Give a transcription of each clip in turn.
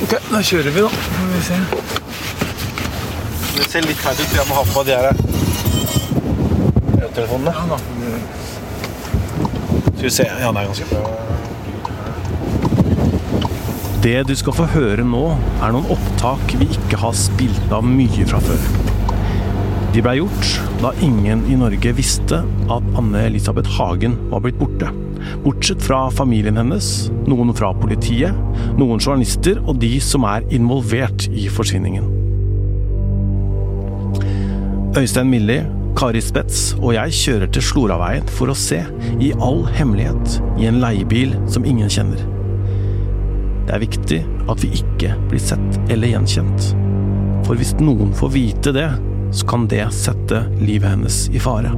Ok, da kjører vi, da. Får vi se. Det ser litt feil ut, for jeg må ha på de her telefonene. Ja, da. Skal vi se. Ja, det er ganske bra. Det du skal få høre nå, er noen opptak vi ikke har spilt av mye fra før. De blei gjort da ingen i Norge visste at Anne-Elisabeth Hagen var blitt borte. Bortsett fra familien hennes, noen fra politiet, noen journalister og de som er involvert i forsvinningen. Øystein Millie, Kari Spets og jeg kjører til Sloraveien for å se, i all hemmelighet, i en leiebil som ingen kjenner. Det er viktig at vi ikke blir sett eller gjenkjent. For hvis noen får vite det, så kan det sette livet hennes i fare.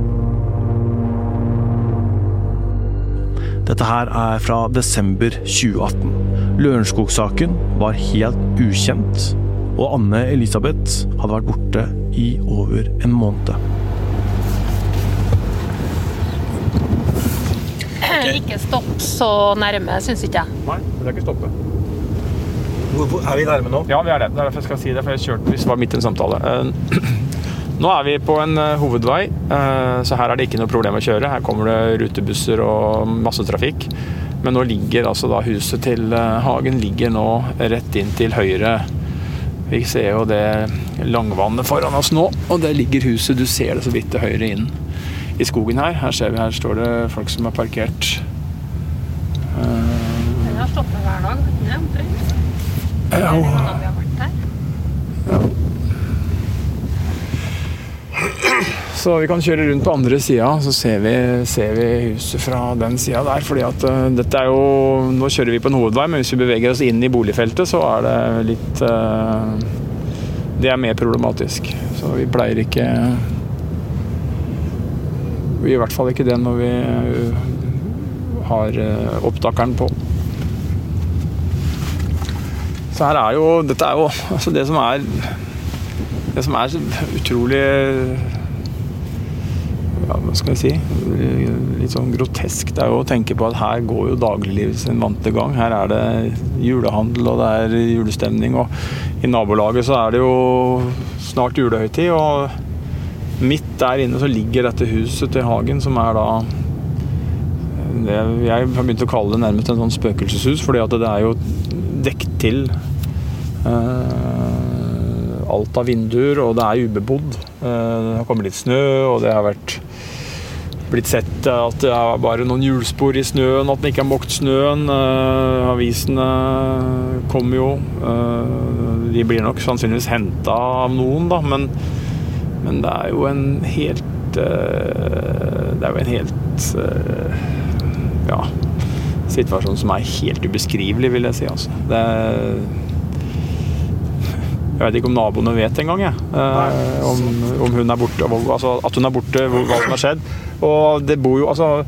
Dette her er fra desember 2018. Lørenskog-saken var helt ukjent, og Anne Elisabeth hadde vært borte i over en måned. Ikke stopp så nærme, syns ikke jeg. Nei, det er ikke stoppe. Hvor, hvor, er vi nærme nå? Ja, vi er det. Det er derfor jeg skal si det, for jeg kjørte hvis det var midt i en samtale. Eh, Nå er vi på en eh, hovedvei, eh, så her er det ikke noe problem å kjøre. Her kommer det rutebusser og masse trafikk. Men nå ligger altså da huset til Hagen ligger nå rett inn til høyre. Vi ser jo det langvannet foran oss nå, og der ligger huset. Du ser det så vidt til høyre inn i skogen her. Her ser vi, her står det folk som er parkert. Den har stoppet hver dag, vet du. Ja, Hvor mange vi har vært her. Så vi kan kjøre rundt på andre sida, så ser vi, ser vi huset fra den sida der. fordi at uh, dette er jo Nå kjører vi på en hovedvei, men hvis vi beveger oss inn i boligfeltet, så er det litt uh, Det er mer problematisk. Så vi pleier ikke i hvert fall ikke det når vi uh, har opptakeren på. Så her er jo Dette er jo altså det som er Det som er utrolig ja, hva skal jeg si litt sånn grotesk. Det er jo å tenke på at her går jo dagliglivet sin vante gang. Her er det julehandel og det er julestemning. Og i nabolaget så er det jo snart julehøytid. Og midt der inne så ligger dette huset til Hagen, som er da det, Jeg har begynt å kalle det nærmest en sånn spøkelseshus, fordi at det er jo dekket til. Uh, alt av vinduer, og det er ubebodd. Uh, det har kommet litt snø, og det har vært blitt sett at det er bare noen hjulspor i snøen, at den ikke har mokt snøen. Uh, avisene kommer jo. de blir nok sannsynligvis henta av noen, da, men, men, det er jo en helt Det er jo en helt ja, situasjon som er helt ubeskrivelig, vil jeg si. Altså. Det jeg vet ikke om naboene vet engang. Eh, om, om, hun er borte, altså at hun er borte, hva som har skjedd. Og det bor jo altså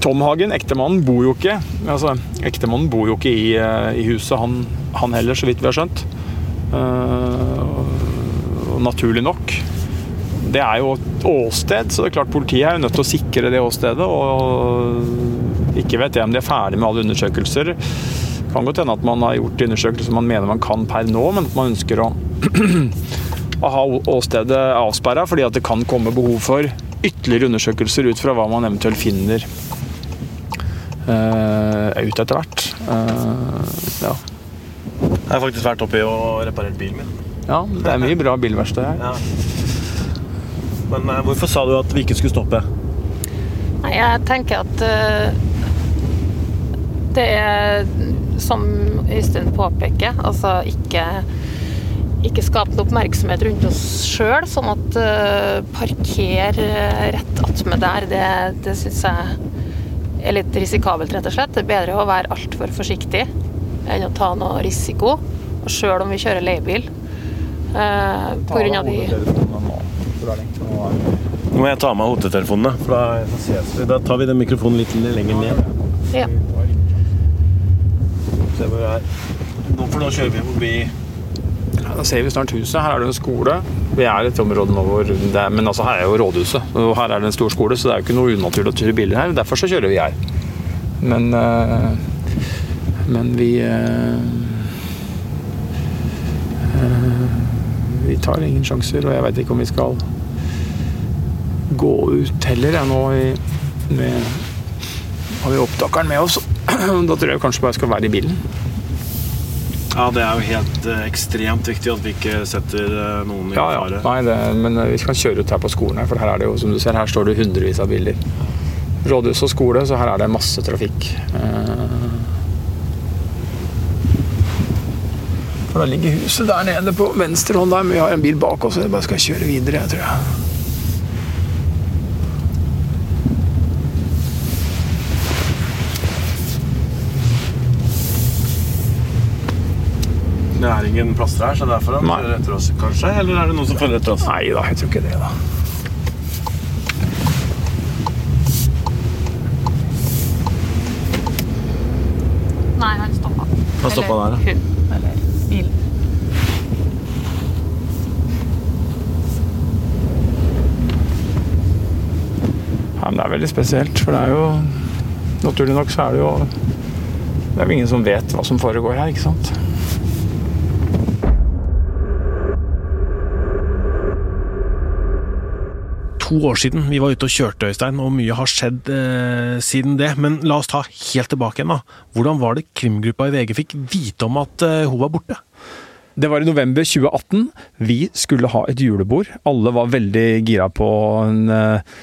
Tom Hagen, ektemannen, bor jo ikke altså, Ektemannen bor jo ikke i, i huset, han, han, heller, så vidt vi har skjønt. Og naturlig nok. Det er jo et åsted, så det er klart politiet er jo nødt til å sikre det åstedet. Og ikke vet jeg om de er ferdig med alle undersøkelser kan godt hende at man har gjort undersøkelser man mener man kan per nå, men at man ønsker å, å ha åstedet avsperra fordi at det kan komme behov for ytterligere undersøkelser ut fra hva man eventuelt finner uh, ut etter hvert. Uh, ja. Jeg har faktisk vært oppi og reparert bilen min. Ja, det er mye bra bilverksted her. Ja. Men uh, hvorfor sa du at vi ikke skulle stoppe? Nei, jeg tenker at det er som Øystein påpeker, altså ikke ikke skape noe oppmerksomhet rundt oss sjøl, sånn at uh, parker rett attmed der, det, det syns jeg er litt risikabelt, rett og slett. Det er bedre å være altfor forsiktig enn å ta noe risiko, og sjøl om vi kjører leiebil. Uh, på grunn av de Nå må jeg ta meg hodetelefonene, for da, ses vi. Da tar vi den mikrofonen litt lenger ned. Ja. Se hvor vi er. Nå, for nå kjører vi forbi ja, Da ser vi snart huset. Her er det en skole. Vi er i et område nå hvor det er, Men altså, her er jo rådhuset. Og her er det en stor skole, så det er jo ikke noe unaturlig å kjøre biler her. Derfor så kjører vi her. Men uh, Men vi uh, tar ingen sjanser. Og jeg veit ikke om vi skal gå ut heller, jeg nå i, med, har vi opptakeren med oss. Da tror jeg kanskje bare jeg skal være i bilen. Ja, det er jo helt eh, ekstremt viktig at vi ikke setter eh, noen i Ja, ja. fare. Nei, det, men vi kan kjøre ut her på skolen her, for her er det jo, som du ser, her står det hundrevis av biler. Rådhus og skole, så her er det masse trafikk. Eh, For da ligger huset der nede på venstre hånd der, men vi har en bil bak oss, så jeg bare skal kjøre videre, jeg tror jeg. Ingen plasser her, så derfor han følger etter oss, kanskje? Eller er det noen som følger etter oss? Nei da, jeg tror ikke det, da. Nei, han stoppa. Han stoppa der, Hun. Eller bilen. Ja, men det er veldig spesielt, for det er jo Naturlig nok så er det jo Det er jo ingen som vet hva som foregår her, ikke sant? To år siden vi var ute og kjørte, Øystein, og mye har skjedd eh, siden det. Men la oss ta helt tilbake igjen, da. Hvordan var det krimgruppa i VG fikk vite om at eh, hun var borte? Det var i november 2018. Vi skulle ha et julebord. Alle var veldig gira på en eh,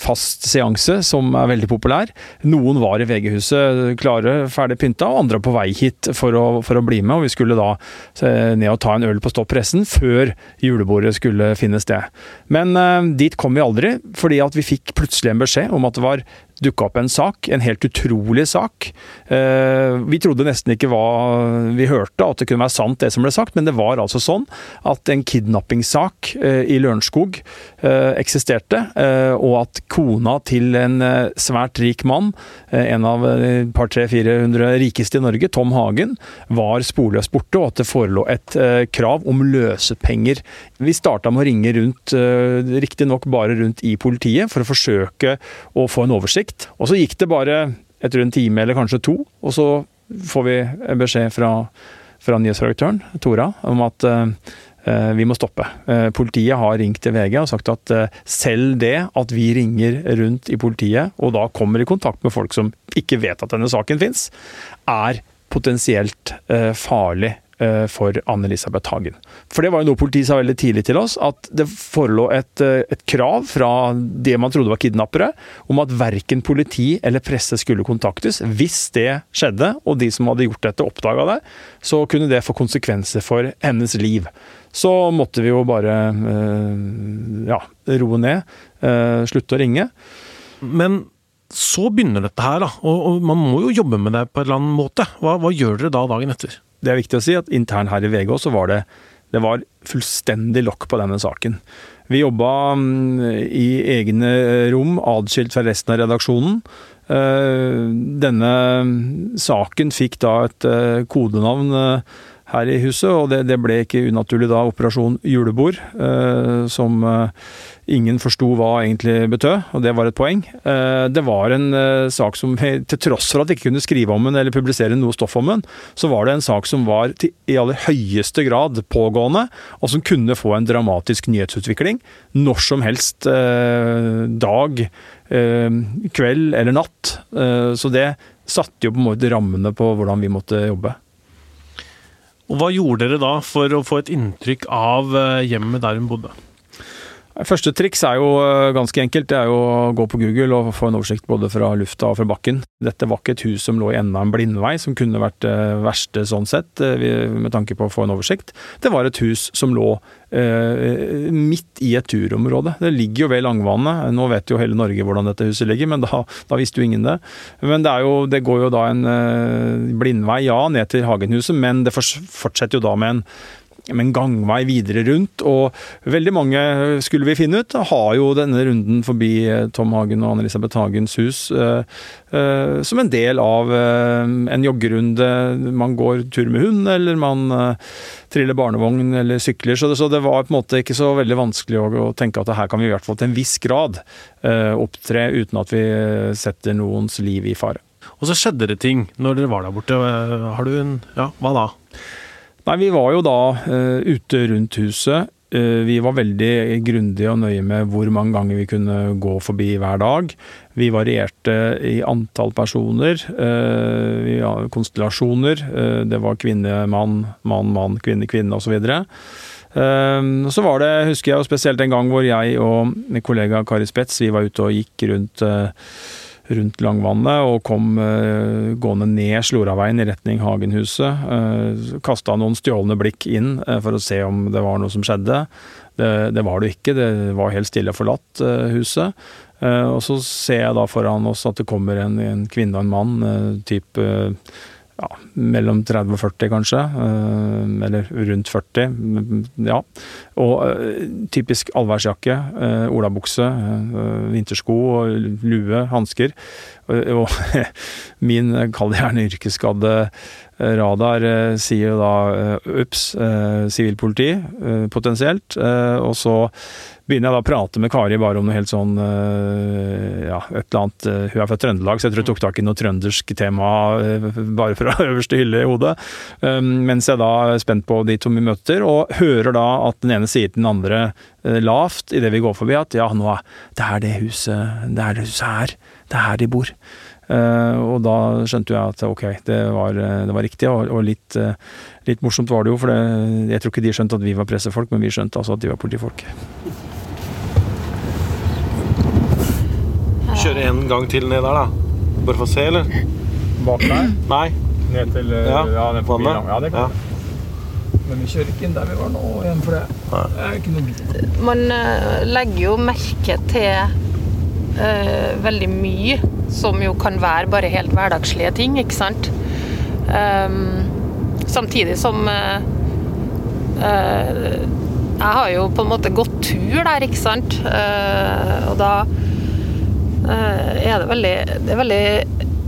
fast seanse som er veldig populær. Noen var i VG-huset klare, ferdig pynta, og andre på vei hit for å, for å bli med. Og vi skulle da eh, ned og ta en øl på Stopp pressen før julebordet skulle finne sted. Men eh, dit kom vi aldri, fordi at vi fikk plutselig en beskjed om at det var dukka opp en sak, en helt utrolig sak. Eh, vi trodde nesten ikke hva vi hørte, at det kunne være sant det som ble sagt, men det var altså sånn at en kidnappingssak eh, i Lørenskog eh, eksisterte, eh, og at kona til en eh, svært rik mann, eh, en av et par, tre, 400 rikeste i Norge, Tom Hagen, var sporløst borte, og at det forelå et eh, krav om løsepenger. Vi starta med å ringe rundt, eh, riktignok bare rundt i politiet, for å forsøke å få en oversikt. Og så gikk det bare etter en time eller kanskje to, og så får vi beskjed fra, fra nyhetsredaktøren, Tora, om at eh, eh, vi må stoppe. Eh, Politiet har ringt til VG og sagt at eh, selv det at vi ringer rundt i politiet, og da kommer i kontakt med folk som ikke vet at denne saken fins, er potensielt eh, farlig eh, for Anne-Elisabeth Hagen. For det var jo noe politiet sa veldig tidlig til oss, at det forelå et, eh, et krav fra det man trodde var kidnappere, om at verken politi eller presse skulle kontaktes. Hvis det skjedde, og de som hadde gjort dette oppdaga det, så kunne det få konsekvenser for hennes liv. Så måtte vi jo bare eh, ja, roe ned, eh, slutte å ringe. Men så begynner dette her, da. Og, og man må jo jobbe med det på en eller annen måte. Hva, hva gjør dere da dagen etter? Det er viktig å si at internt her i VG også var det, det var fullstendig lokk på denne saken. Vi jobba mm, i egne rom, adskilt fra resten av redaksjonen. Eh, Denne saken fikk da et kodenavn her i huset, og det, det ble ikke unaturlig da Operasjon julebord, eh, som eh, ingen forsto hva egentlig betød, og det var et poeng. Eh, det var en eh, sak som, til tross for at vi ikke kunne skrive om den eller publisere noe stoff om den, så var det en sak som var til, i aller høyeste grad pågående, og som kunne få en dramatisk nyhetsutvikling når som helst eh, dag, eh, kveld eller natt. Så det satte jo på en måte rammene på hvordan vi måtte jobbe. Og hva gjorde dere da for å få et inntrykk av eh, hjemmet der hun bodde? Første triks er jo eh, ganske enkelt. Det er jo å gå på Google og få en oversikt både fra lufta og fra bakken. Dette var ikke et hus som lå i enden av en blindvei, som kunne vært det verste sånn sett, eh, med tanke på å få en oversikt. Det var et hus som lå eh, midt i et turområde. Det ligger jo ved Langvannet. Nå vet jo hele Norge hvordan dette huset ligger, men da, da visste jo ingen det. Men det, jo, det går jo da en eh, blindvei, ja, ned til Hagenhuset, men det fortsetter jo da med en med en gangvei videre rundt, og veldig mange, skulle vi finne ut, har jo denne runden forbi eh, Tom Hagen og Anne-Elisabeth Hagens hus eh, eh, som en del av eh, en joggerunde. Man går tur med hund, eller man eh, triller barnevogn eller sykler. Så det, så det var på en måte ikke så veldig vanskelig å, å tenke at her kan vi i hvert fall til en viss grad eh, opptre uten at vi eh, setter noens liv i fare. Og så skjedde det ting når dere var der borte. Eh, Har du en Ja, hva da? Nei, vi var jo da uh, ute rundt huset. Uh, vi var veldig grundige og nøye med hvor mange ganger vi kunne gå forbi hver dag. Vi varierte i antall personer, uh, ja, konstellasjoner. det var kvinne, mann, mann, mann, kvinne, kvinne osv. Så var det, husker jeg spesielt en gang hvor jeg og min kollega Kari Spets vi var ute og gikk rundt rundt Langvannet og kom uh, gående ned Sloraveien i retning Hagenhuset. Uh, eh, Kasta noen stjålne blikk inn uh, for å se om det var noe som skjedde. Det, det var det ikke, det var helt stille forlatt, uh, huset. og så ser jeg da foran oss at det kommer en, en kvinne og en mann, type ja, mellom 30 og 40 kanskje, eh, eller rundt 40. Ja. Og eh, typisk allværsjakke, eh, olabukse, vintersko, lue, hansker. Og min, kall det gjerne yrkesskadde radar, sier jo da ups, sivilpoliti potensielt. Og så begynner jeg da å prate med Kari bare om noe helt sånn eh, Ja, et eller annet eh, Hun er fra Trøndelag, så jeg tror jeg tok tak i noe trøndersk tema eh, bare fra øverste hylle i hodet. Um, mens jeg da er spent på de to vi møter, og hører da at den ene sier til den andre lavt idet vi går forbi at ja, nå er det er det huset det er det huset her. Det er her de bor. Uh, og da skjønte jeg at ok, det var, det var riktig, og, og litt, uh, litt, morsomt var det jo. For det, jeg tror ikke de skjønte at vi var pressefolk, men vi skjønte altså at de var politifolk. Kjøre en gang til ned der, da? Bare for å se, eller? Bak der? Nei. Ned til Ja, ja ned forbi vannet. Ja, det kan Ja. Men vi kjører ikke inn der vi var nå igjen, for det er ikke noe. Man eh, legger jo merke til uh, veldig mye som jo kan være bare helt hverdagslige ting, ikke sant. Um, samtidig som uh, uh, Jeg har jo på en måte gått tur der, ikke sant. Uh, og da er det veldig Det er veldig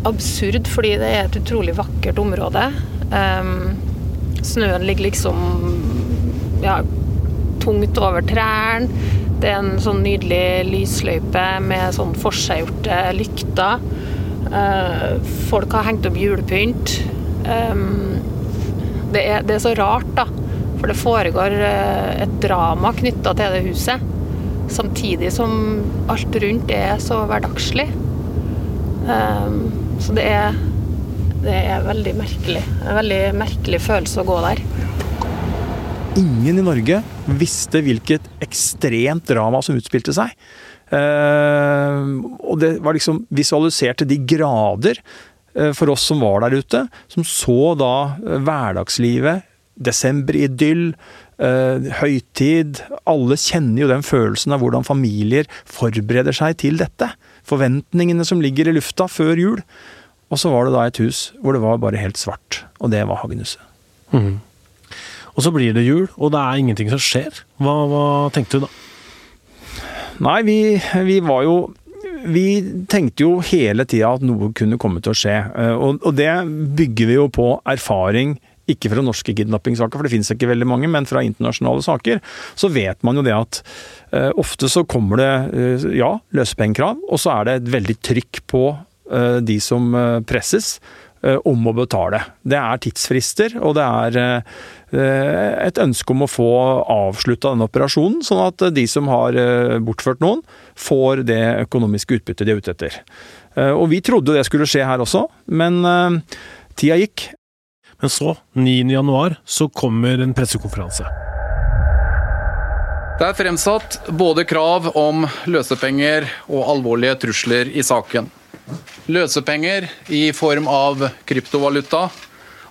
absurd, fordi det er et utrolig vakkert område. Um, snøen ligger liksom ja, tungt over trærne. Det er en sånn nydelig lysløype med sånn forseggjorte lykter. Eh, folk har hengt opp julepynt. Um, det, er, det er så rart, da. For det foregår eh, et drama knytta til det huset. Samtidig som alt rundt er så hverdagslig. Så det er, det er veldig merkelig. En veldig merkelig følelse å gå der. Ingen i Norge visste hvilket ekstremt drama som utspilte seg. Eh, og det var liksom visualisert de grader eh, for oss som var der ute, som så da eh, hverdagslivet, desemberidyll, høytid. Alle kjenner jo den følelsen av hvordan familier forbereder seg til dette. Forventningene som ligger i lufta før jul. Og så var det da et hus hvor det var bare helt svart, og det var Hagenhuset. Mhm. Og så blir det jul, og det er ingenting som skjer. Hva, hva tenkte du da? Nei, vi, vi var jo vi tenkte jo hele tida at noe kunne komme til å skje. Eh, Og, det bygger vi jo på erfaring, ikke fra norske kidnappingssaker, for det finnes ikke veldig mange, men fra internasjonale saker. Så vet man jo det at eh, ofte så kommer det eh, ja, løsepengekrav, og så er det et veldig trykk på de som presses om å betale. Det er tidsfrister, og det er et ønske om å få avslutta denne operasjonen, sånn at de som har eh, bortført noen, får det økonomiske utbyttet de er ute etter. Eh, Og vi trodde jo det skulle skje her også, men eh, tida gikk. Men så, 9. januar, så kommer en pressekonferanse. Det er fremsatt både krav om løsepenger og alvorlige trusler i saken. Løsepenger i form av kryptovaluta,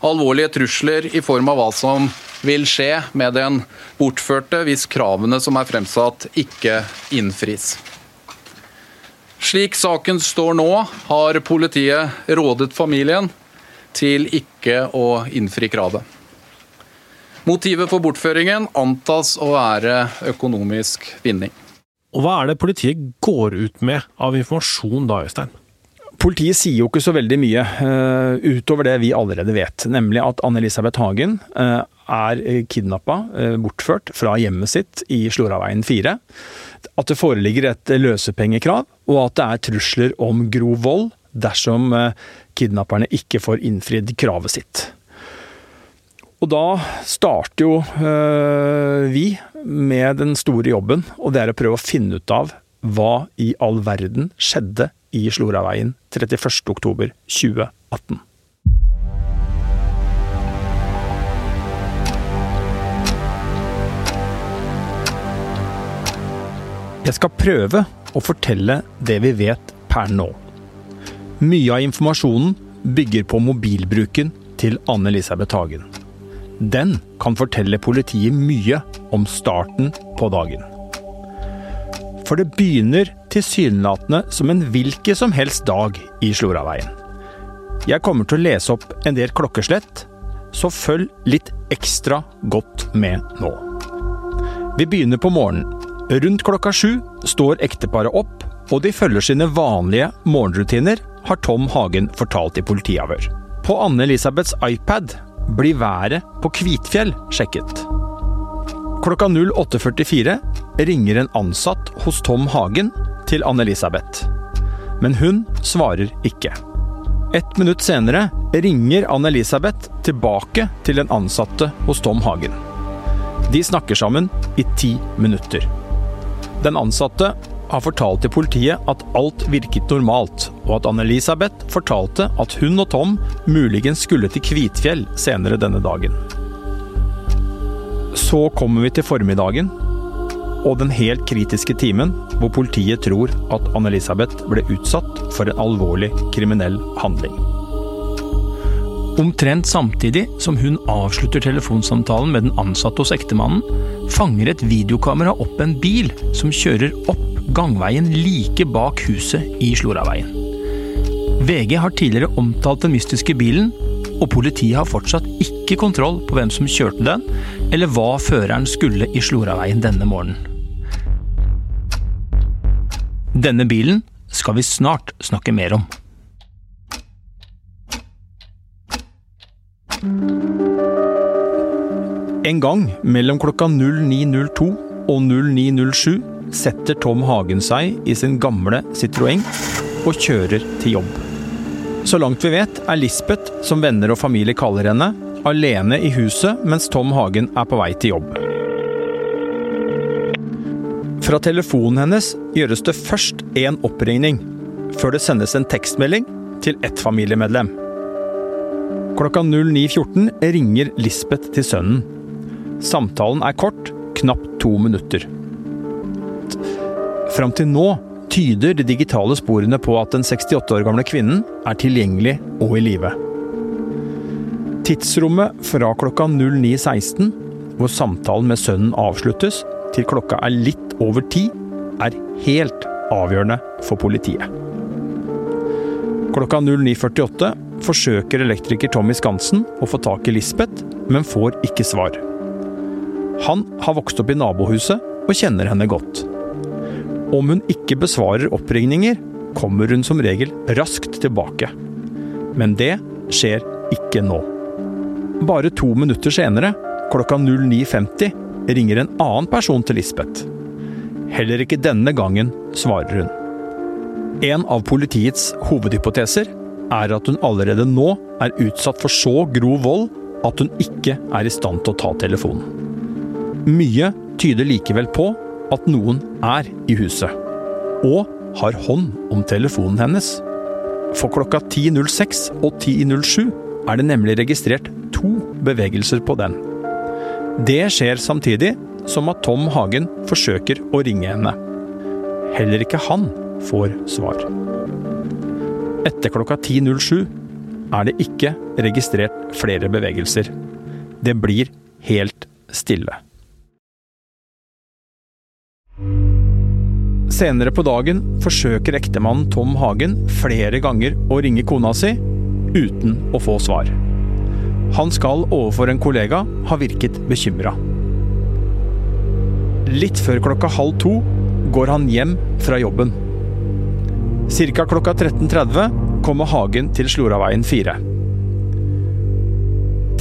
alvorlige trusler i form av hva som vil skje med den bortførte hvis kravene som er fremsatt ikke innfris. Slik saken står nå, har politiet rådet familien til ikke å innfri kravet. Motivet for bortføringen antas å være økonomisk vinning. Og hva er det politiet går ut med av informasjon da, Øystein? Politiet sier jo ikke så veldig mye uh, utover det vi allerede vet, nemlig at Anne-Elisabeth Hagen uh, er kidnappa, uh, bortført, fra hjemmet sitt i Sloraveien 4. At det foreligger et løsepengekrav, og at det er trusler om grov vold dersom kidnapperne ikke får innfridd kravet sitt. Og da starter jo vi med den store jobben, og det er å prøve å finne ut av hva i all verden skjedde i Sloraveien 31.10.2018. Jeg skal prøve å fortelle det vi vet per nå. Mye av informasjonen bygger på mobilbruken til Anne-Elisabeth Hagen. Den kan fortelle politiet mye om starten på dagen. For det begynner tilsynelatende som en hvilken som helst dag i Sloraveien. Jeg kommer til å lese opp en del klokkeslett, så følg litt ekstra godt med nå. Vi begynner på morgenen. Rundt klokka sju står ekteparet opp, og de følger sine vanlige morgenrutiner, har Tom Hagen fortalt i politiavhør. På Anne-Elisabeths iPad blir været på Kvitfjell sjekket. Klokka 08.44 ringer en ansatt hos Tom Hagen til Anne-Elisabeth. Men hun svarer ikke. Et minutt senere ringer Anne-Elisabeth tilbake til den ansatte hos Tom Hagen. De snakker sammen i ti minutter. Den ansatte har fortalt til politiet at alt virket normalt, og at Anne-Elisabeth fortalte at hun og Tom muligens skulle til Kvitfjell senere denne dagen. Så kommer vi til formiddagen, og den helt kritiske timen hvor politiet tror at Anne-Elisabeth ble utsatt for en alvorlig kriminell handling. Omtrent samtidig som hun avslutter telefonsamtalen med den ansatte hos ektemannen, fanger et videokamera opp en bil som kjører opp gangveien like bak huset i Sloraveien. VG har tidligere omtalt den mystiske bilen, og politiet har fortsatt ikke kontroll på hvem som kjørte den, eller hva føreren skulle i Sloraveien denne morgenen. Denne bilen skal vi snart snakke mer om. En gang mellom klokka 09.02 og 09.07 setter Tom Hagen seg i sin gamle Citroën og kjører til jobb. Så langt vi vet, er Lisbeth, som venner og familie kaller henne, alene i huset mens Tom Hagen er på vei til jobb. Fra telefonen hennes gjøres det først én oppringning, før det sendes en tekstmelding til ett familiemedlem. Klokka 09.14 ringer Lisbeth til sønnen. Samtalen er kort, knapt to minutter. Fram til nå tyder de digitale sporene på at den 68 år gamle kvinnen er tilgjengelig og i live. Tidsrommet fra klokka 09.16, hvor samtalen med sønnen avsluttes, til klokka er litt over ti, er helt avgjørende for politiet. Klokka 09.48 forsøker elektriker Tommy Skansen å få tak i Lisbeth, men får ikke svar. Han har vokst opp i nabohuset og kjenner henne godt. Om hun ikke besvarer oppringninger, kommer hun som regel raskt tilbake. Men det skjer ikke nå. Bare to minutter senere, klokka 09.50, ringer en annen person til Lisbeth. Heller ikke denne gangen svarer hun. En av politiets hovedhypoteser er at hun allerede nå er utsatt for så grov vold at hun ikke er i stand til å ta telefonen. Mye tyder likevel på at noen er i huset, og har hånd om telefonen hennes. For klokka 10.06 og 10.07 er det nemlig registrert to bevegelser på den. Det skjer samtidig som at Tom Hagen forsøker å ringe henne. Heller ikke han får svar. Etter klokka 10.07 er det ikke registrert flere bevegelser. Det blir helt stille. Senere på dagen forsøker ektemannen Tom Hagen flere ganger å ringe kona si, uten å få svar. Han skal overfor en kollega ha virket bekymra. Litt før klokka halv to går han hjem fra jobben. Cirka klokka 13.30 kommer Hagen til Sloraveien 4.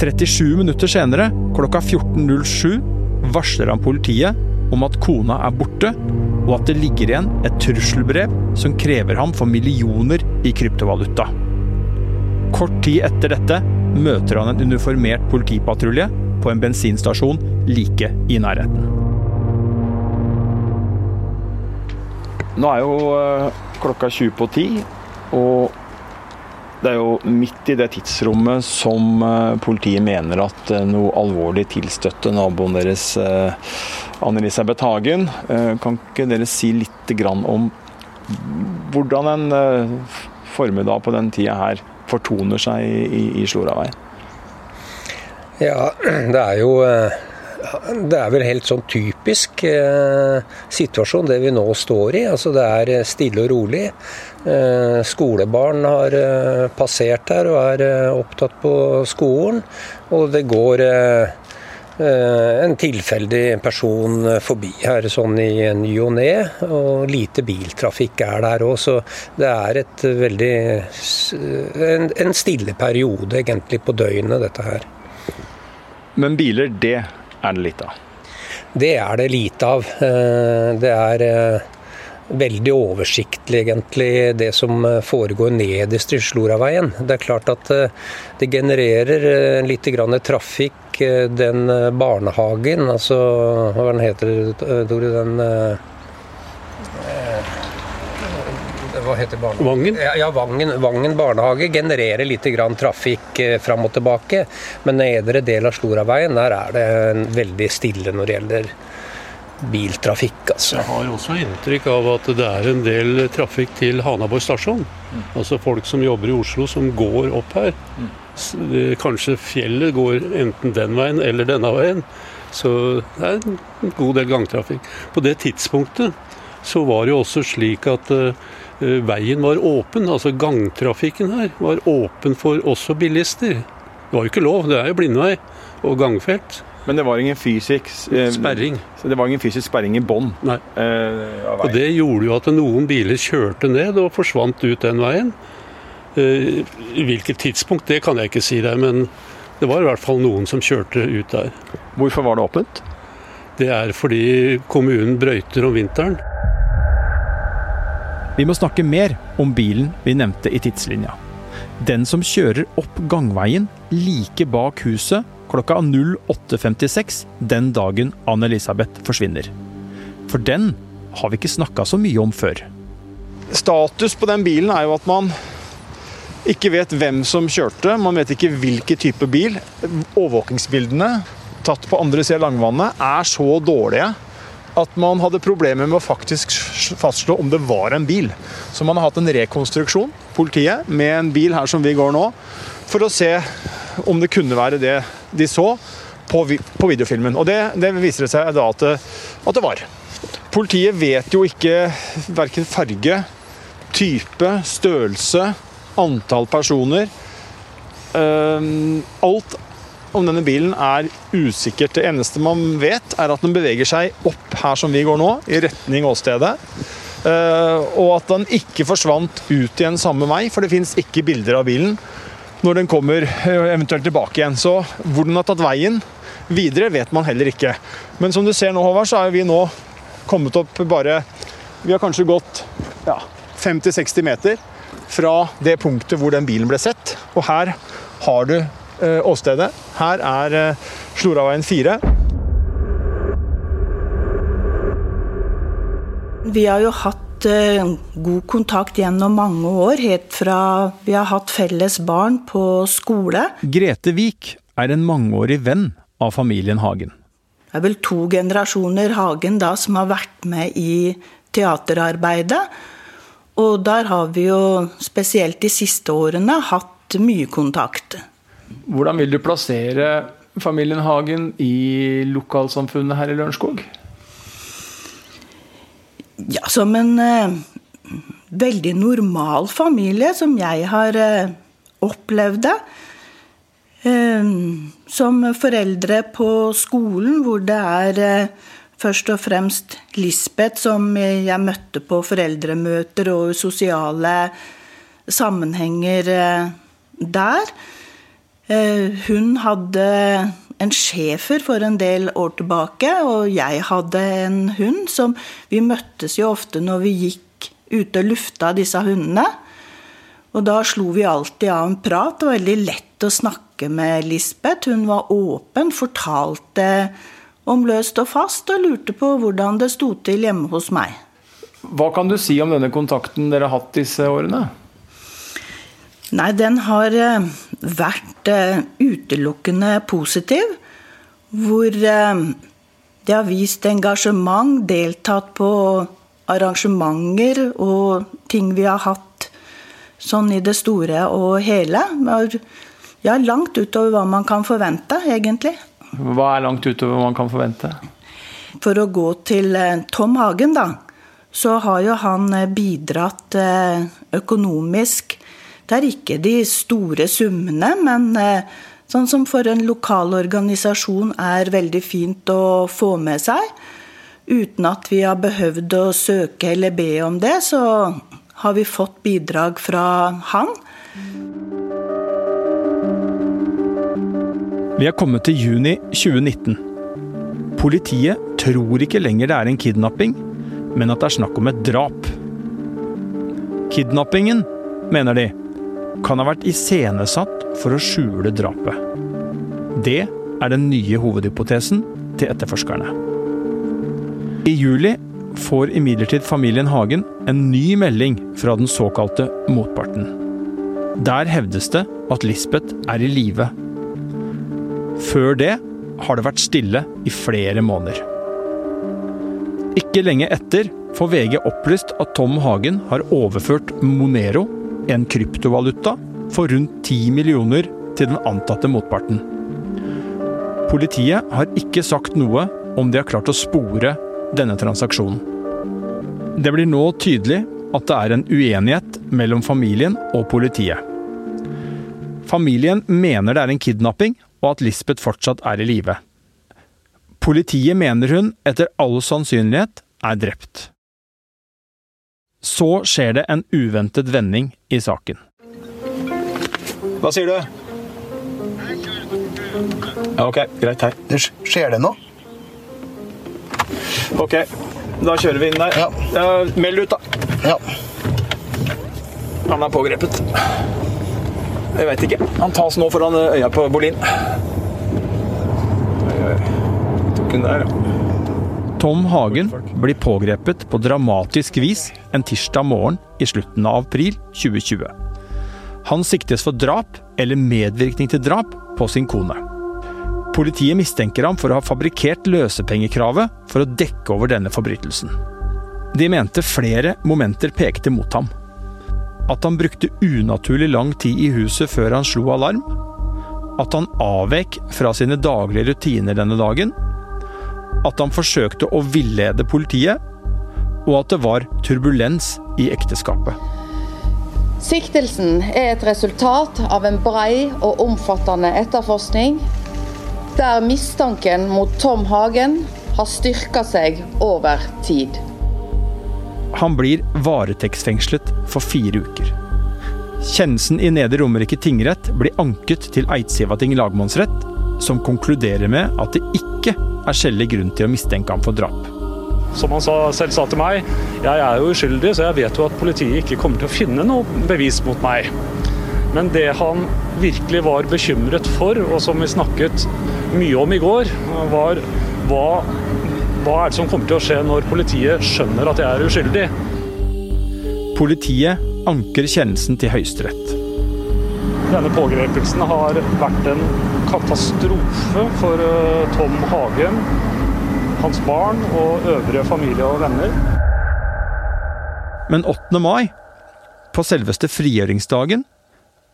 37 minutter senere, klokka 14.07, varsler han politiet om at kona er borte, og at det ligger igjen et trusselbrev som krever ham for millioner i kryptovaluta. Kort tid etter dette møter han en uniformert politipatrulje på en bensinstasjon like i nærheten. Nå er jo eh, klokka 20 på 10, og det er jo midt i det tidsrommet som eh, politiet mener at eh, noe alvorlig tilstøtte naboen deres, Anne-Elisabeth Hagen. Kan ikke dere si litt om hvordan en formiddag på den tida her fortoner seg i, i Sloraveien? Ja, det er jo det er vel helt sånn typisk eh, situasjon det vi nå står i. Altså Det er eh, stille og rolig. Eh, skolebarn har eh, passert her og er eh, opptatt på skolen. Og det går eh, en tilfeldig person forbi her sånn i ny og ne. Og lite biltrafikk er der òg, så det er et veldig en, en stille periode egentlig på døgnet, dette her. Men biler, det er det lite av? Det er det lite av. Eh, det er eh, veldig oversiktlig, egentlig, det som eh, foregår nederst i Sloraveien. Det er klart at det genererer litt trafikk. Den barnehagen, altså hva den heter Tore? Den hva heter barnehagen? Vangen? Ja, ja Vangen, Vangen, barnehage genererer litt grann trafikk eh, fram og tilbake. Men nedre del av Sloraveien, der er det veldig stille når det gjelder biltrafikk. Altså. Jeg har også inntrykk av at det er en del trafikk til Hanaborg stasjon. Mm. Altså folk som jobber i Oslo som går opp her. Mm. Kanskje fjellet går enten den veien eller denne veien. Så det er en god del gangtrafikk. På det tidspunktet så var det jo også slik at uh, Eh, veien var åpen, altså gangtrafikken her var åpen for også bilister. Det var jo ikke lov, det er jo blindvei og gangfelt. Men det var ingen fysisk eh, sperring Det var ingen fysisk sperring i bånn? Eh, og det gjorde jo at noen biler kjørte ned og forsvant ut den veien. Eh, I hvilket tidspunkt, det kan jeg ikke si deg, men det var i hvert fall noen som kjørte ut der. Hvorfor var det åpent? Det er fordi kommunen brøyter om vinteren. Vi må snakke mer om bilen vi nevnte i tidslinja. Den som kjører opp gangveien like bak huset klokka 08.56 den dagen Anne-Elisabeth forsvinner. For den har vi ikke snakka så mye om før. Status på den bilen er jo at man ikke vet hvem som kjørte, man vet ikke hvilken type bil. Overvåkingsbildene tatt på andre siden av Langvannet er så dårlige at man hadde problemer med å faktisk fastslå om det var en bil. Så man har hatt en rekonstruksjon, politiet, med en bil her som vi går nå, for å se om det kunne være det de så på, på videofilmen. Og det, det, viser det seg da at det, at det var. Politiet vet jo ikke verken farge, type, størrelse, antall personer. Um, alt om denne bilen er usikkert. Det eneste man vet, er at den beveger seg opp her som vi går nå, i retning åstedet. Eh, og at den ikke forsvant ut igjen samme vei, for det fins ikke bilder av bilen når den kommer eh, eventuelt tilbake igjen. Så hvor den har tatt veien videre, vet man heller ikke. Men som du ser nå, Håvard, så er vi nå kommet opp bare Vi har kanskje gått ja, 50-60 meter fra det punktet hvor den bilen ble sett. Og her har du Eh, åstedet. Her er eh, Sloraveien 4. Vi har jo hatt eh, god kontakt gjennom mange år, helt fra vi har hatt felles barn på skole. Grete Vik er en mangeårig venn av familien Hagen. Det er vel to generasjoner Hagen da som har vært med i teaterarbeidet. Og der har vi jo spesielt de siste årene hatt mye kontakt. Hvordan vil du plassere familien Hagen i lokalsamfunnet her i Lørenskog? Ja, som en eh, veldig normal familie, som jeg har eh, opplevd det. Eh, som foreldre på skolen, hvor det er først og fremst Lisbeth som jeg møtte på foreldremøter og sosiale sammenhenger der. Eh, hun hadde en schæfer for en del år tilbake, og jeg hadde en hund som Vi møttes jo ofte når vi gikk ute og lufta disse hundene. Og da slo vi alltid av en prat. Det var veldig lett å snakke med Lisbeth. Hun var åpen, fortalte om løst og fast, og lurte på hvordan det sto til hjemme hos meg. Hva kan du si om denne kontakten dere har hatt disse årene? Nei, den har eh, vært eh, utelukkende positiv. Hvor eh, de har vist engasjement, deltatt på arrangementer og ting vi har hatt sånn i det store og hele. Ja, langt utover hva man kan forvente, egentlig. Hva er langt utover hva man kan forvente? For å gå til Tom Hagen, da så har jo han eh, bidratt eh, økonomisk. Det er ikke de store summene, men eh, sånn som for en lokal organisasjon er veldig fint å få med seg. Uten at vi har behøvd å søke eller be om det, så har vi fått bidrag fra han. Vi er kommet til juni 2019. Politiet tror ikke lenger det er en kidnapping, men at det er snakk om et drap. Kidnappingen, mener de, kan ha vært iscenesatt for å skjule drapet. Det er den nye hovedhypotesen til etterforskerne. I juli får imidlertid familien Hagen en ny melding fra den såkalte motparten. Der hevdes det at Lisbeth er i live. Før det har det vært stille i flere måneder. Ikke lenge etter får VG opplyst at Tom Hagen har overført Monero, en kryptovaluta, for rundt 10 millioner til den antatte motparten. Politiet har ikke sagt noe om de har klart å spore denne transaksjonen. Det blir nå tydelig at det er en uenighet mellom familien og politiet. Familien mener det er en kidnapping, og at Lisbeth fortsatt er i live. Politiet mener hun, etter all sannsynlighet, er drept. Så skjer det en uventet vending i saken. Hva sier du? Ja, ok, greit. Hei. Skjer det noe? Ok, da kjører vi inn der. Ja. Uh, meld ut, da. Ja. Han er pågrepet. Jeg veit ikke. Han tas nå foran øya på Bolin. Oi, oi der, ja. Tom Hagen blir pågrepet på dramatisk vis en tirsdag morgen i slutten av april 2020. Han siktes for drap eller medvirkning til drap på sin kone. Politiet mistenker ham for å ha fabrikkert løsepengekravet for å dekke over denne forbrytelsen. De mente flere momenter pekte mot ham. At han brukte unaturlig lang tid i huset før han slo alarm. At han avvek fra sine daglige rutiner denne dagen at han forsøkte å villede politiet, og at det var turbulens i ekteskapet. Siktelsen er et resultat av en brei og omfattende etterforskning, der mistanken mot Tom Hagen har styrka seg over tid. Han blir varetektsfengslet for fire uker. Kjennelsen i Nedre Romerike tingrett blir anket til Eidsivating lagmannsrett, som konkluderer med at det ikke er skjellig grunn til å mistenke ham for drap. Som han selv sa til meg, jeg er jo uskyldig, så jeg vet jo at politiet ikke kommer til å finne noe bevis mot meg. Men det han virkelig var bekymret for, og som vi snakket mye om i går, var hva, hva er det som kommer til å skje når politiet skjønner at jeg er uskyldig? Politiet anker kjennelsen til Høyesterett. Denne pågrepelsen har vært en katastrofe for eh, Tom Hagen, hans barn og øvrige familie og venner. Men 8. mai, på selveste frigjøringsdagen,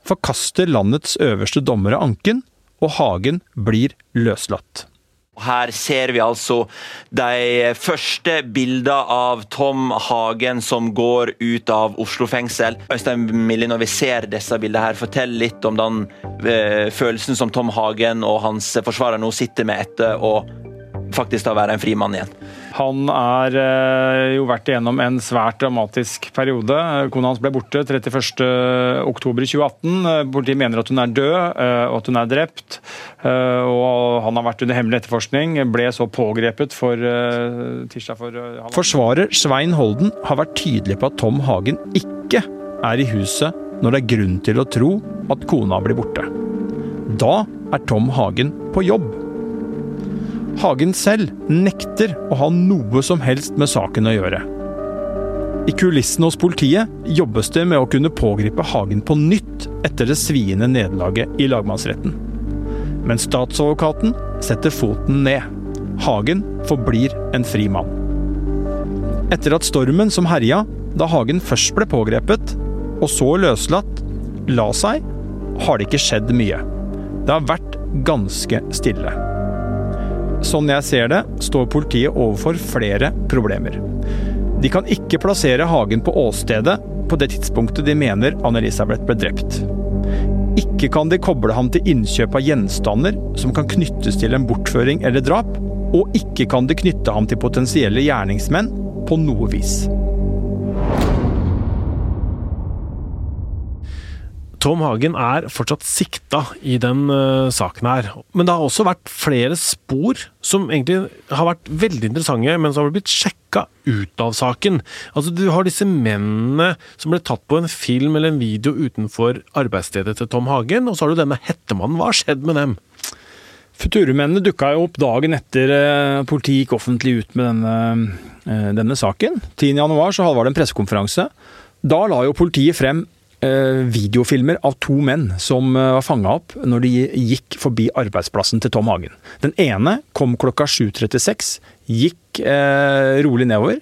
forkaster landets øverste dommere anken, og Hagen blir løslatt. Her ser vi altså de første bildene av Tom Hagen som går ut av Oslo fengsel. Øystein Millie, når vi ser disse bildene her, fortell litt om den øh, følelsen som Tom Hagen og hans forsvarer nå sitter med etter å faktisk da være en fri mann igjen. Han har eh, jo vært igjennom en svært dramatisk periode. Kona hans ble borte 31.10.2018. Politiet mener at hun er død eh, og at hun er drept. Eh, og han har vært under hemmelig etterforskning. Ble så pågrepet for tirsdag for Forsvarer Svein Holden har vært tydelig på at Tom Hagen ikke er i huset når det er grunn til å tro at kona blir borte. Da er Tom Hagen på jobb. Hagen selv nekter å ha noe som helst med saken å gjøre. I kulissene hos politiet jobbes det med å kunne pågripe Hagen på nytt etter det sviende nederlaget i lagmannsretten. Men statsadvokaten setter foten ned. Hagen forblir en fri mann. Etter at stormen som herja da Hagen først ble pågrepet, og så løslatt, la seg, har det ikke skjedd mye. Det har vært ganske stille. Sånn jeg ser det, står politiet overfor flere problemer. De kan ikke plassere Hagen på åstedet på det tidspunktet de mener Anne-Elisabeth ble drept. Ikke kan de koble ham til innkjøp av gjenstander som kan knyttes til en bortføring eller drap, og ikke kan de knytte ham til potensielle gjerningsmenn på noe vis. Tom Hagen er fortsatt sikta i den uh, saken her. Men det har også vært flere spor som egentlig har vært veldig interessante, men som har blitt sjekka ut av saken. Altså, Du har disse mennene som ble tatt på en film eller en video utenfor arbeidsstedet til Tom Hagen, og så har du denne hettemannen. Hva har skjedd med dem? Futurumennene dukka jo opp dagen etter uh, politiet gikk offentlig ut med denne, uh, denne saken. 10.1 så var det en pressekonferanse. Da la jo politiet frem Eh, videofilmer av to menn som eh, var fanga opp når de gikk forbi arbeidsplassen til Tom Hagen. Den ene kom klokka 7.36, gikk eh, rolig nedover,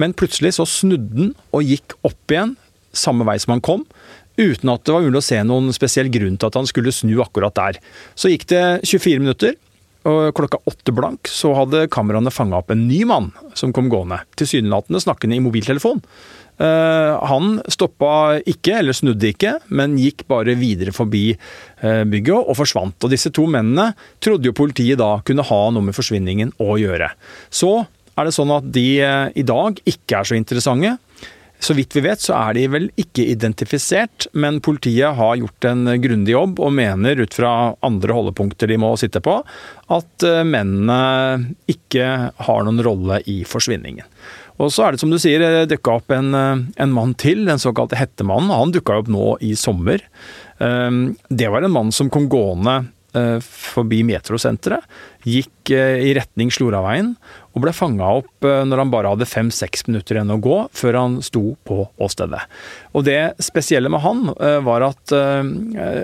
men plutselig så snudde den og gikk opp igjen samme vei som han kom. Uten at det var mulig å se noen spesiell grunn til at han skulle snu akkurat der. Så gikk det 24 minutter, og klokka åtte blank så hadde kameraene fanga opp en ny mann som kom gående. Tilsynelatende snakkende i mobiltelefon. Eh, han stoppa ikke, eller snudde ikke, men gikk bare videre forbi eh, bygget og forsvant. Og disse to mennene trodde jo politiet da kunne ha noe med forsvinningen å gjøre. Så er det sånn at de eh, i dag ikke er så interessante. Så vidt vi vet, så er de vel ikke identifisert, men politiet har gjort en grundig jobb og mener ut fra andre holdepunkter de må sitte på, at mennene ikke har noen rolle i forsvinningen. Og så er det som du sier, dukka opp en, eh, en, mann til, den såkalte Hettemannen. Han dukka opp nå i sommer. Ehm, det var en mann som kom gående eh, forbi metrosenteret. Gikk eh, i retning Sloraveien og ble fanga opp eh, når han bare hadde fem-seks minutter igjen å gå før han sto på åstedet. Og det spesielle med han eh, var at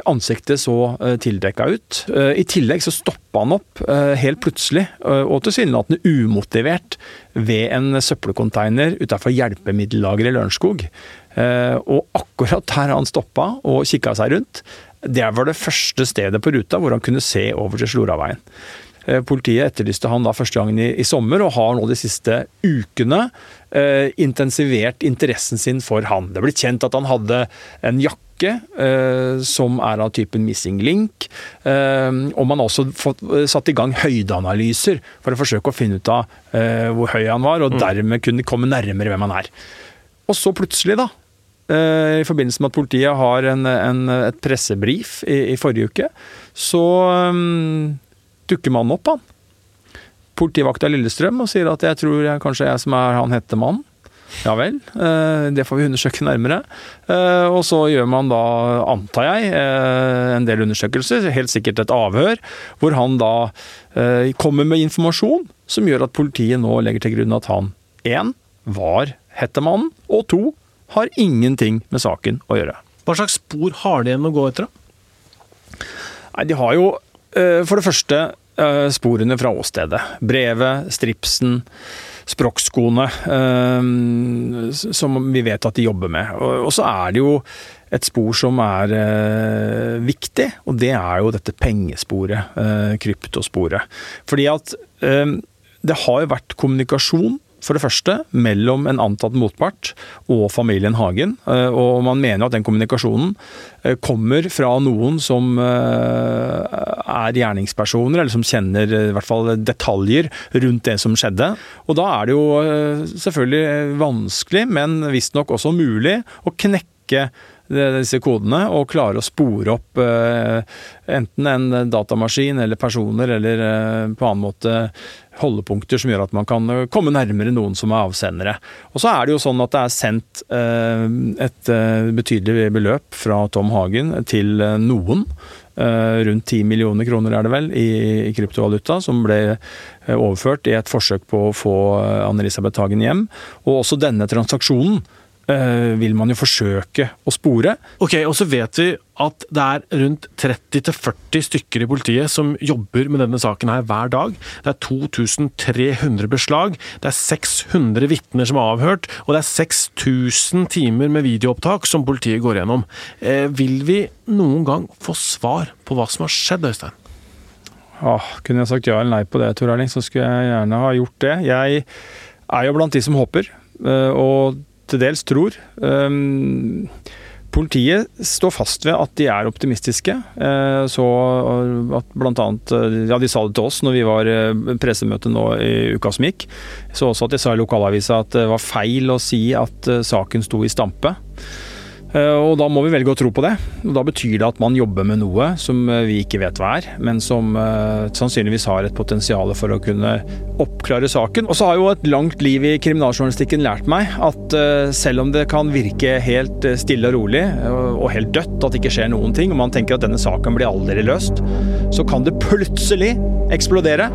ansiktet så tildekka ut. I tillegg så stoppa han opp helt plutselig og tilsynelatende umotivert ved en søppelcontainer utafor hjelpemiddellageret i Lørenskog. Og akkurat der han stoppa og kikka seg rundt, det var det første stedet på ruta hvor han kunne se over til Sloraveien. Eh, politiet etterlyste han da første gangen i, i, sommer, og har nå de siste ukene eh, intensivert interessen sin for han. Det ble kjent at han hadde en jakke eh, som er av typen missing link. Eh, og man har også fått eh, satt i gang høydeanalyser for å forsøke å finne ut av eh, hvor høy han var, og mm. dermed kunne komme nærmere hvem han er. Og så plutselig, da, i forbindelse med at politiet har en, en, et pressebrif i, i, forrige uke, så um, dukker mannen opp, han. Politivakta Lillestrøm og sier at jeg tror jeg, kanskje jeg som er han hette mannen. Ja vel, eh, det får vi undersøke nærmere. Eh, og så gjør man da, antar jeg, eh, en del undersøkelser, helt sikkert et avhør, hvor han da kommer med informasjon som gjør at politiet nå legger til grunn at han én var hettemannen, og to har ingenting med saken å gjøre. Hva slags spor har de igjen å gå etter? Nei, De har jo Eh, for det første eh, sporene fra åstedet. Brevet, stripsen, sprokkskoene, eh, som vi vet at de jobber med. Og så er det jo et spor som er viktig, og det er jo dette pengesporet, kryptosporet. Fordi at det har jo vært kommunikasjon for det første mellom en antatt motpart og familien Hagen. Eh, og man mener at den kommunikasjonen eh, kommer fra noen som eh, er gjerningspersoner, eller som kjenner i hvert fall detaljer rundt det som skjedde. Og da er det jo selvfølgelig vanskelig, men visstnok også mulig, å knekke disse kodene og klare å spore opp enten en datamaskin eller personer eller på annen måte holdepunkter som gjør at man kan eh, komme nærmere noen som er avsendere. Og så er det jo sånn at det er sendt eh, et eh, betydelig beløp fra Tom Hagen til noen. rundt 10 millioner kroner er det vel, i, kryptovaluta, som ble overført i et forsøk på å få Anne-Elisabeth Hagen hjem. Og også denne transaksjonen Eh, vil man jo forsøke å spore. Ok, Og så vet vi at det er rundt 30-40 stykker i politiet som jobber med denne saken her hver dag. Det er 2300 beslag, det er 600 vitner som er avhørt, og det er 6000 timer med videoopptak som politiet går gjennom. Eh, vil vi noen gang få svar på hva som har skjedd, Øystein? Ah, kunne jeg sagt ja eller nei på det, Tor Erling, så skulle jeg gjerne ha gjort det. Jeg er jo blant de som håper. Eh, og til dels tror. Um, Politiet står fast ved at de er optimistiske. Eh, så at blant annet, eh, ja, De sa det til oss når vi var pressemøte nå i uka som gikk. Så også at de sa i lokalavisa at det var feil å si at saken sto i stampe. Eh, og da må vi velge å tro på det. Og da betyr det at man jobber med noe som eh, vi ikke vet hva er, men som uh, sannsynligvis har et potensial for å kunne oppklare saken. Og så har jo et langt liv i kriminaljournalistikken lært meg at selv om det kan virke helt stille og rolig og helt dødt, at det ikke skjer noen ting, og man tenker at denne saken blir aldri løst, så kan det plutselig eksplodere.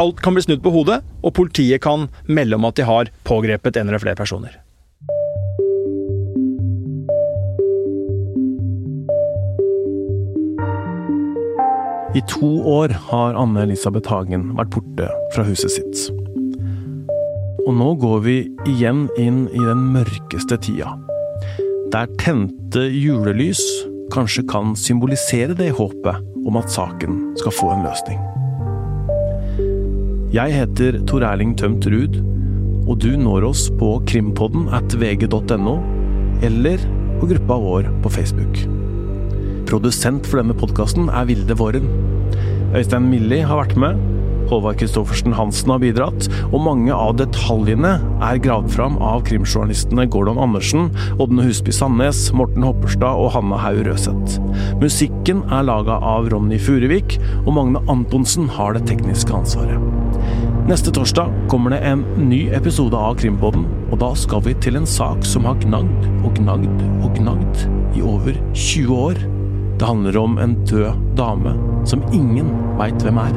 Alt kan bli snudd på hodet, og politiet kan melde om at de har pågrepet en eller flere personer. I to år har Anne-Elisabeth Hagen vært borte fra huset sitt. Og nå går vi igjen inn i den mørkeste tida. Der tente julelys kanskje kan symbolisere det håpet om at saken skal få en løsning. Jeg heter Tor Erling Tømt Ruud, og du når oss på krimpodden at vg.no, eller på gruppa vår på Facebook. Produsent for denne podkasten er Vilde Våren. Øystein Milli har vært med. Håvard Christoffersen Hansen har bidratt, og mange av detaljene er gravd fram av krimjournalistene Gordon Andersen, Ådne Husby Sandnes, Morten Hopperstad og Hanna Haug Røseth. Musikken er laga av Ronny Furuvik, og Magne Antonsen har det tekniske ansvaret. Neste torsdag kommer det en ny episode av Krimpodden, og da skal vi til en sak som har gnagd og gnagd og gnagd i over 20 år. Det handler om en død dame som ingen veit hvem er.